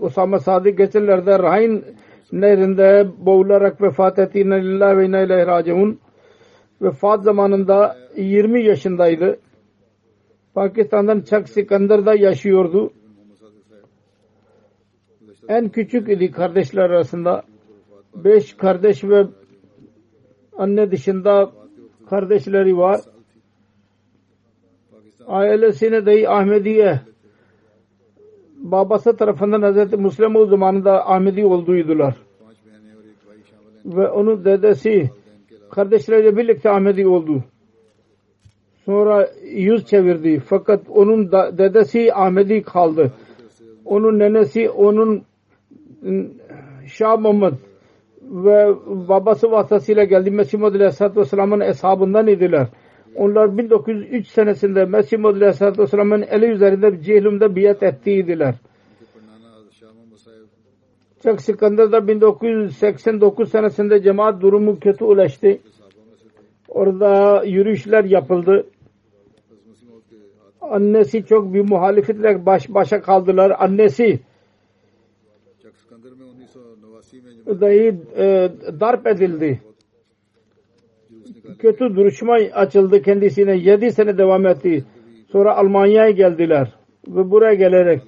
Usame Sadık geçenlerde Rahin nehrinde boğularak vefat ettiğine lillahi ve inna ilahi raciun vefat zamanında 20 yaşındaydı. Pakistan'dan Çak Sikander'da yaşıyordu en küçük idi kardeşler arasında. Beş kardeş ve anne dışında kardeşleri var. Ailesine dahi Ahmediye babası tarafından Hz. Muslim o zamanında Ahmedi olduydular. Ve onun dedesi kardeşleriyle birlikte Ahmedi oldu. Sonra yüz çevirdi. Fakat onun dedesi Ahmedi kaldı. Onun nenesi onun Şah Muhammed ve babası vasıtasıyla geldi. Mesih Muhammed Aleyhisselatü Vesselam'ın eshabından idiler. Onlar 1903 senesinde Mesih Muhammed Aleyhisselatü Vesselam'ın eli üzerinde Cehlim'de biat ettiydiler. Çak Sikandar'da 1989 senesinde cemaat durumu kötü ulaştı. Orada yürüyüşler yapıldı. Annesi çok bir muhalifetle baş başa kaldılar. Annesi dahi e, darp edildi. Kötü duruşma açıldı kendisine. Yedi sene devam etti. Sonra Almanya'ya geldiler. Ve buraya gelerek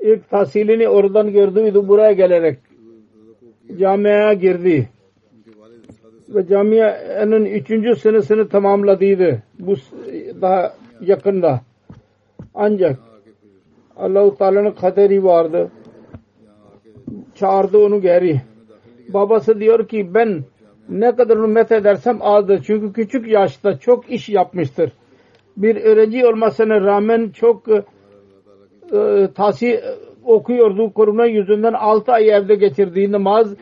ilk tahsilini oradan gördüydü. Buraya gelerek camiye girdi. Ve camiyenin üçüncü senesini tamamladıydı. Bu daha yakında. Ancak Allah-u Teala'nın kaderi vardı çağırdı onu geri. Babası diyor ki ben ne kadar hürmet edersem azdır. Çünkü küçük yaşta çok iş yapmıştır. Bir öğrenci olmasına rağmen çok e, e tasi okuyordu. Korona yüzünden 6 ay evde geçirdiği namaz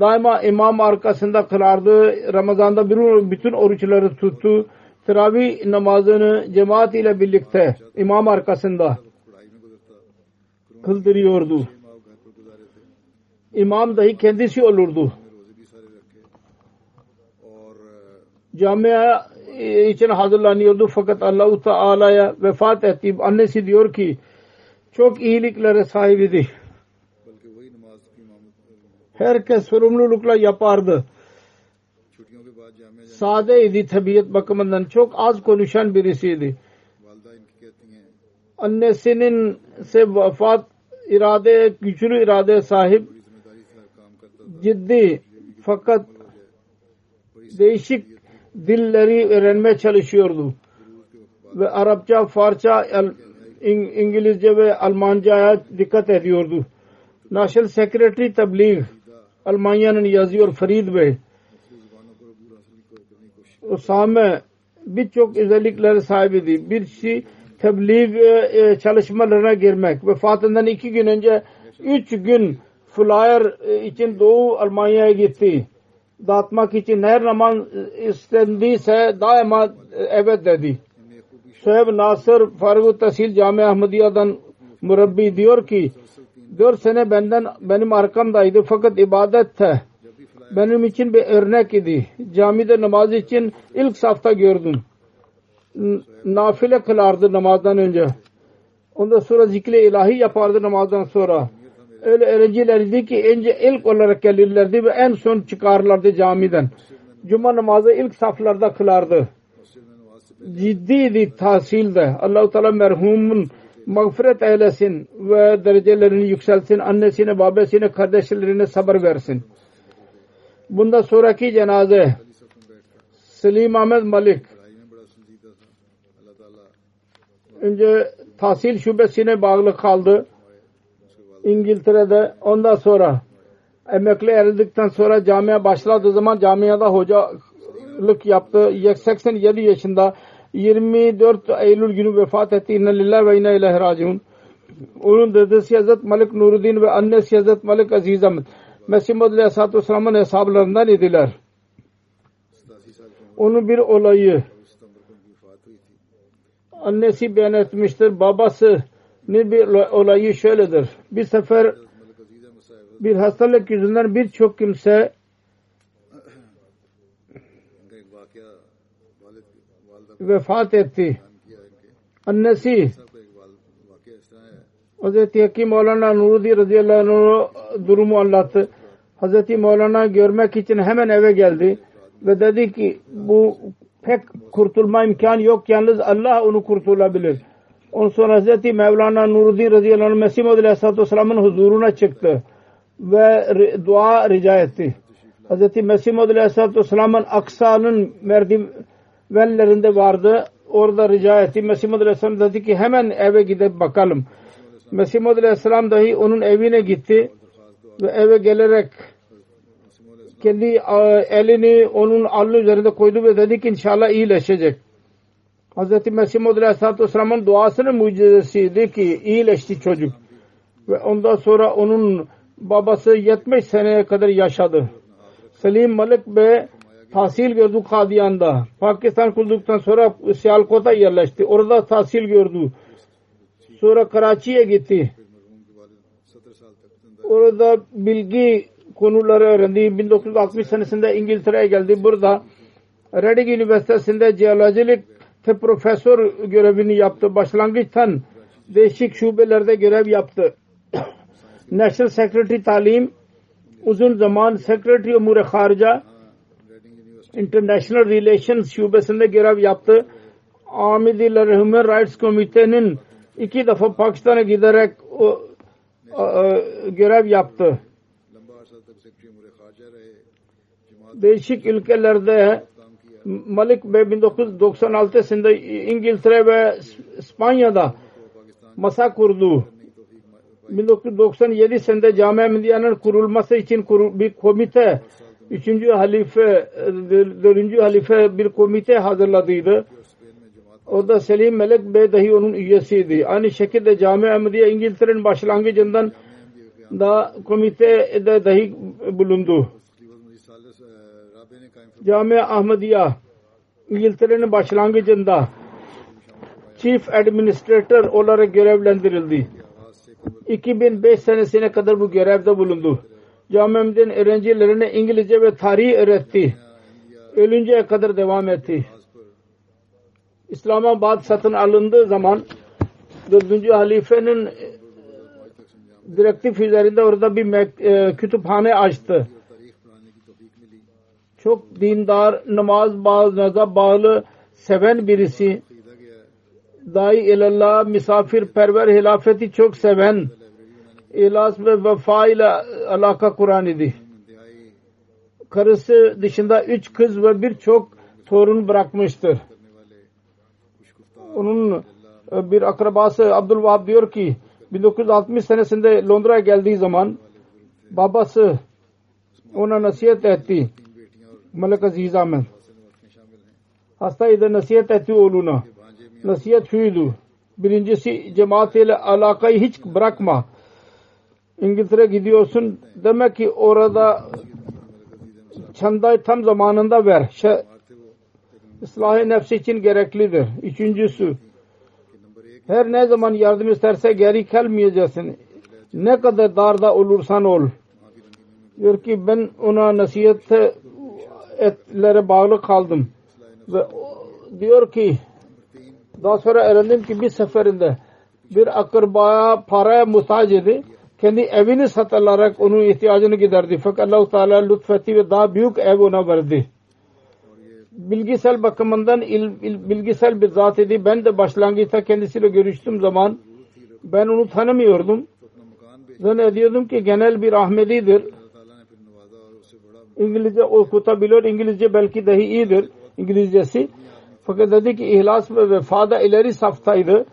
daima imam arkasında kılardı. Ramazan'da bütün oruçları tuttu. Teravih namazını cemaat ile birlikte imam arkasında kıldırıyordu imam dahi kendisi olurdu. Camia e, için hazırlanıyordu fakat Allah-u Teala'ya vefat etti. Annesi diyor ki çok iyiliklere sahip idi. Herkes sorumlulukla yapardı. Sadeydi tabiat bakımından. Çok az konuşan birisiydi. Annesinin se vefat irade, güçlü irade sahip ciddi fakat değişik dilleri öğrenmeye çalışıyordu. Ve Arapça, Farsça, İngilizce ve Almanca'ya dikkat ediyordu. National Secretary Tabligh Almanya'nın yazıyor Farid Bey. Usame birçok özellikleri sahibiydi. Birisi tebliğ e, e, çalışmalarına girmek. Vefatından iki gün önce üç gün flyer e, için Doğu Almanya'ya gitti. dağıtmak için her namaz istendiyse daima evet dedi. Şuayb Nasır Faruk Tahsil Cami Ahmediye'den murabbi diyor ki dört sene benden benim arkamdaydı fakat ibadette benim için bir örnek idi. Camide namaz için ilk safta gördüm. Nafile kılardı namazdan önce. Ondan sonra zikri ilahi yapardı namazdan sonra. Öyle öğrencilerdi ki önce ilk olarak gelirlerdi ve en son çıkarlardı camiden. Cuma namazı ilk saflarda kılardı. Ciddiydi tahsilde. Allah-u Teala merhumun mağfiret eylesin ve derecelerini yükselsin. Annesine, babasine, kardeşlerine sabır versin. Bundan sonraki cenaze Selim Ahmet Malik önce tahsil şubesine bağlı kaldı. İngiltere'de ondan sonra emekli ayrıldıktan sonra camiye başladığı zaman camiada hocalık yaptı. 87 yaşında 24 Eylül günü vefat etti. İnne lillahi ve inne ilahi raciun. Onun dedesi Hazret Malik Nuruddin ve annesi Hazret Malik Aziz Ahmet. Mesih Muhammed Aleyhisselatü Vesselam'ın hesaplarından idiler. Onun bir olayı annesi beyan etmiştir. Babası bir olayı şöyledir. Bir sefer bir hastalık yüzünden birçok kimse vefat etti. Annesi Hazreti Hakim Maulana Nurudi radıyallahu durumu anlattı. Hazreti Maulana görmek için hemen eve geldi ve dedi ki bu pek kurtulma imkan yok yalnız Allah onu kurtulabilir. Ondan sonra Hz. Mevlana Nuruddin radıyallahu anh Mesih Muhammed Aleyhisselatü Vesselam'ın huzuruna çıktı ve dua rica etti. Hz. Mesih Muhammed Aleyhisselatü Vesselam'ın Aksa'nın merdivenlerinde vardı. Orada rica etti. Mesih Muhammed Aleyhisselam dedi ki hemen eve gidip bakalım. Mesih Muhammed Aleyhisselam dahi onun evine gitti ve eve gelerek kendi elini onun alnı üzerinde koydu ve dedi ki inşallah iyileşecek. Hz. Mesih Muhammed Aleyhisselatü Vesselam'ın duasının mucizesiydi ki iyileşti çocuk. Ve ondan sonra onun babası 70 seneye kadar yaşadı. Selim Malik Bey tahsil gördü Kadiyan'da. Pakistan kurulduktan sonra Sialkot'a yerleşti. Orada tahsil gördü. Sonra Karachi'ye gitti. Orada bilgi konuları öğrendi. 1960 senesinde İngiltere'ye geldi. Burada Reading Üniversitesi'nde jeolojilik profesör görevini yaptı. Başlangıçtan değişik şubelerde görev yaptı. National Secretary Talim uzun zaman Secretary Umur Harca International Relations şubesinde görev yaptı. Amidiler Human Rights Komite'nin iki defa Pakistan'a giderek o, o, o, görev yaptı. Değişik ülkelerde Malik Bey 1996 senesinde İngiltere ve İspanya'da masa kurdu. 1997 senesinde Cami Ahmediye'nin kurulması için bir komite, üçüncü halife, dördüncü halife bir komite hazırladıydı. Orada Selim Melek Bey dahi onun üyesiydi. Aynı şekilde Cami Ahmediye İngiltere'nin başlangıcından da komitede dahi bulundu. Cami Ahmediye İngiltere'nin başlangıcında Chief Administrator olarak görevlendirildi. 2005 senesine kadar bu görevde bulundu. Cami'nin öğrencilerine İngilizce ve tarih öğretti. Ölünceye kadar devam etti. İslamabad satın alındığı zaman dördüncü halifenin direktif üzerinde orada bir e, kütüphane açtı. Çok dindar, namaz bağlı, bağlı, seven birisi. Dai ilallah, misafirperver, hilafeti çok seven, ilas ve vefa ile alaka kuran idi. Karısı dışında üç kız ve birçok torun bırakmıştır. Onun bir akrabası Abdülvahab diyor ki 1960 senesinde Londra'ya geldiği zaman babası ona nasihat etti. Malik Aziz Ahmet. Hastaydı nasihat etti oğluna. Nasihat şuydu. Birincisi cemaat ile alakayı hiç bırakma. İngiltere gidiyorsun demek ki orada çandayı tam zamanında ver. Şe- मार थे वो लेकिन ıslah nefsi için gereklidir. Üçüncüsü कि नंबर एक her ne zaman yardım isterse geri kalmayacaksın. Ne kadar darda olursan ol. वहाँ की रंगीनी में Diyor ki ben ona nasihat etlere bağlı kaldım. Ve o, diyor ki daha sonra öğrendim ki bir seferinde bir akrabaya paraya muhtaç idi. Kendi evini satılarak onun ihtiyacını giderdi. Fakat Allah-u Teala lütfetti ve daha büyük ev ona verdi. Bilgisel bakımından il, il, bilgisel bir zat idi. Ben de başlangıçta kendisiyle görüştüğüm zaman ben onu tanımıyordum. Zannediyordum ki genel bir Ahmedidir İngilizce okutabiliyor. İngilizce belki dahi iyidir. İngilizcesi. Fakat dedi ki ihlas ve vefada ileri saftaydı.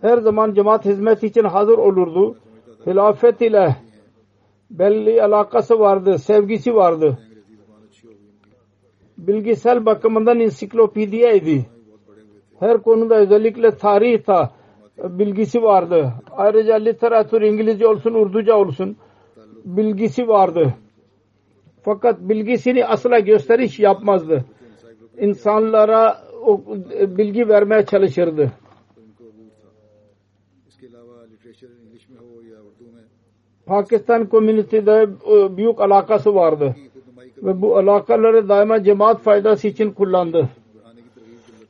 Her zaman cemaat hizmet için hazır olurdu. Hilafet ile belli alakası vardı, sevgisi vardı. Bilgisel bakımından ensiklopediyeydi. Her konuda özellikle tarihta bilgisi vardı. Ayrıca literatür İngilizce olsun, Urduca olsun bilgisi vardı. Fakat bilgisini asla gösteriş yapmazdı. İnsanlara o e, bilgi vermeye çalışırdı. Pakistan komünitede e, büyük alakası vardı. Ve bu alakaları daima cemaat faydası için kullandı.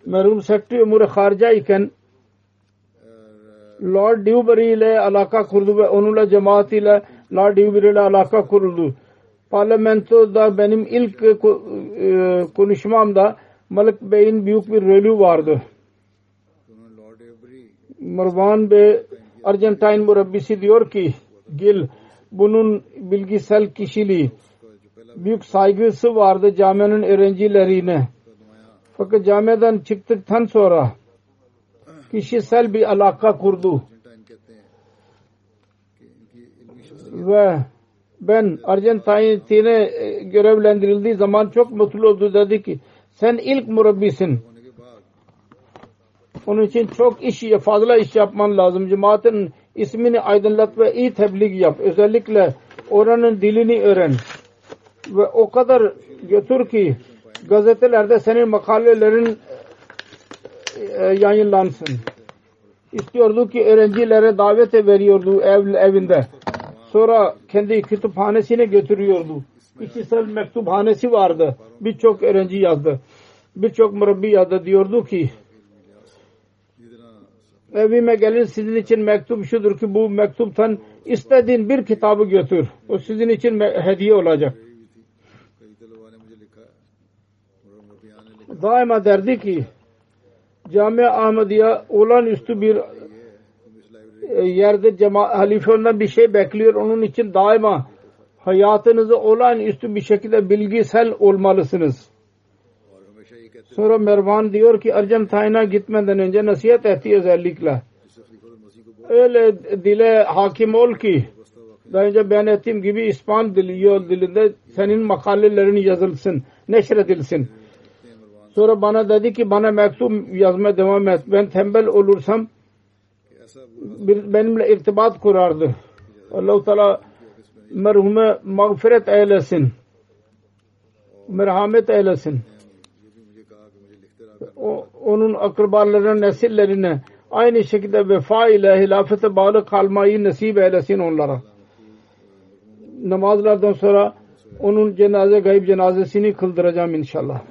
Merhum Sekreteri Umur Harca iken Lord Dewberry ile alaka kurdu ve onunla cemaat ile Lord Dewberry ile alaka kuruldu parlamentoda benim ilk e, e, konuşmamda Malik Bey'in büyük bir rolü vardı. Marwan Bey Arjantin mürebbisi diyor ki Gil bunun bilgisel kişiliği büyük saygısı vardı camianın öğrencilerine. Fakat camiadan çıktıktan sonra kişisel bir alaka kurdu. Ve ben Arjantin'e e, görevlendirildiği zaman çok mutlu oldu dedi ki sen ilk murabbisin. Onun için çok iş, fazla iş yapman lazım. Cemaatin ismini aydınlat ve iyi tebliğ yap. Özellikle oranın dilini öğren. Ve o kadar götür ki gazetelerde senin makalelerin e, e, yayınlansın. İstiyordu ki öğrencilere davete veriyordu ev, evinde. Sonra kendi kütüphanesine götürüyordu. İktisal mektubhanesi vardı. Birçok öğrenci yazdı. Birçok murabbi yazdı. Diyordu ki evime gelin sizin için mektup şudur ki bu mektuptan istediğin bir kitabı götür. O sizin için hediye olacak. Daima derdi ki Cami Ahmediye olan üstü bir e, yerde cema halife ondan bir şey bekliyor. Onun için daima hayatınızı olağanüstü bir şekilde bilgisel olmalısınız. Sonra Mervan diyor ki Arjan Tayna gitmeden önce nasihat etti özellikle. Öyle dile hakim ol ki daha önce ben ettiğim gibi İspan dili, yol dilinde senin makalelerin yazılsın, neşredilsin. Sonra bana dedi ki bana mektup yazma devam et. Ben tembel olursam bir, benimle irtibat kurardı. Allah-u Teala merhume mağfiret eylesin. Merhamet eylesin. O, onun akrabalarına, nesillerine aynı şekilde vefa ile hilafete bağlı kalmayı nasip eylesin onlara. Namazlardan sonra onun cenaze gayb cenazesini kıldıracağım inşallah.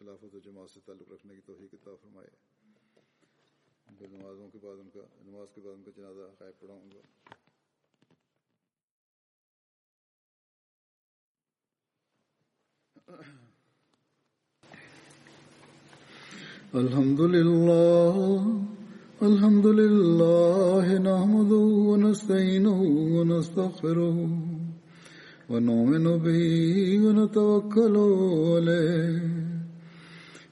خلافت و جماعت سے تعلق رکھنے کی توفیق عطا فرمائے پھر نمازوں کے بعد ان کا نماز کے بعد ان کا جنازہ غائب پڑھاؤں گا۔ الحمد لله الحمد لله نحمده ونستعينه ونستغفره ونؤمن به ونتوكل عليه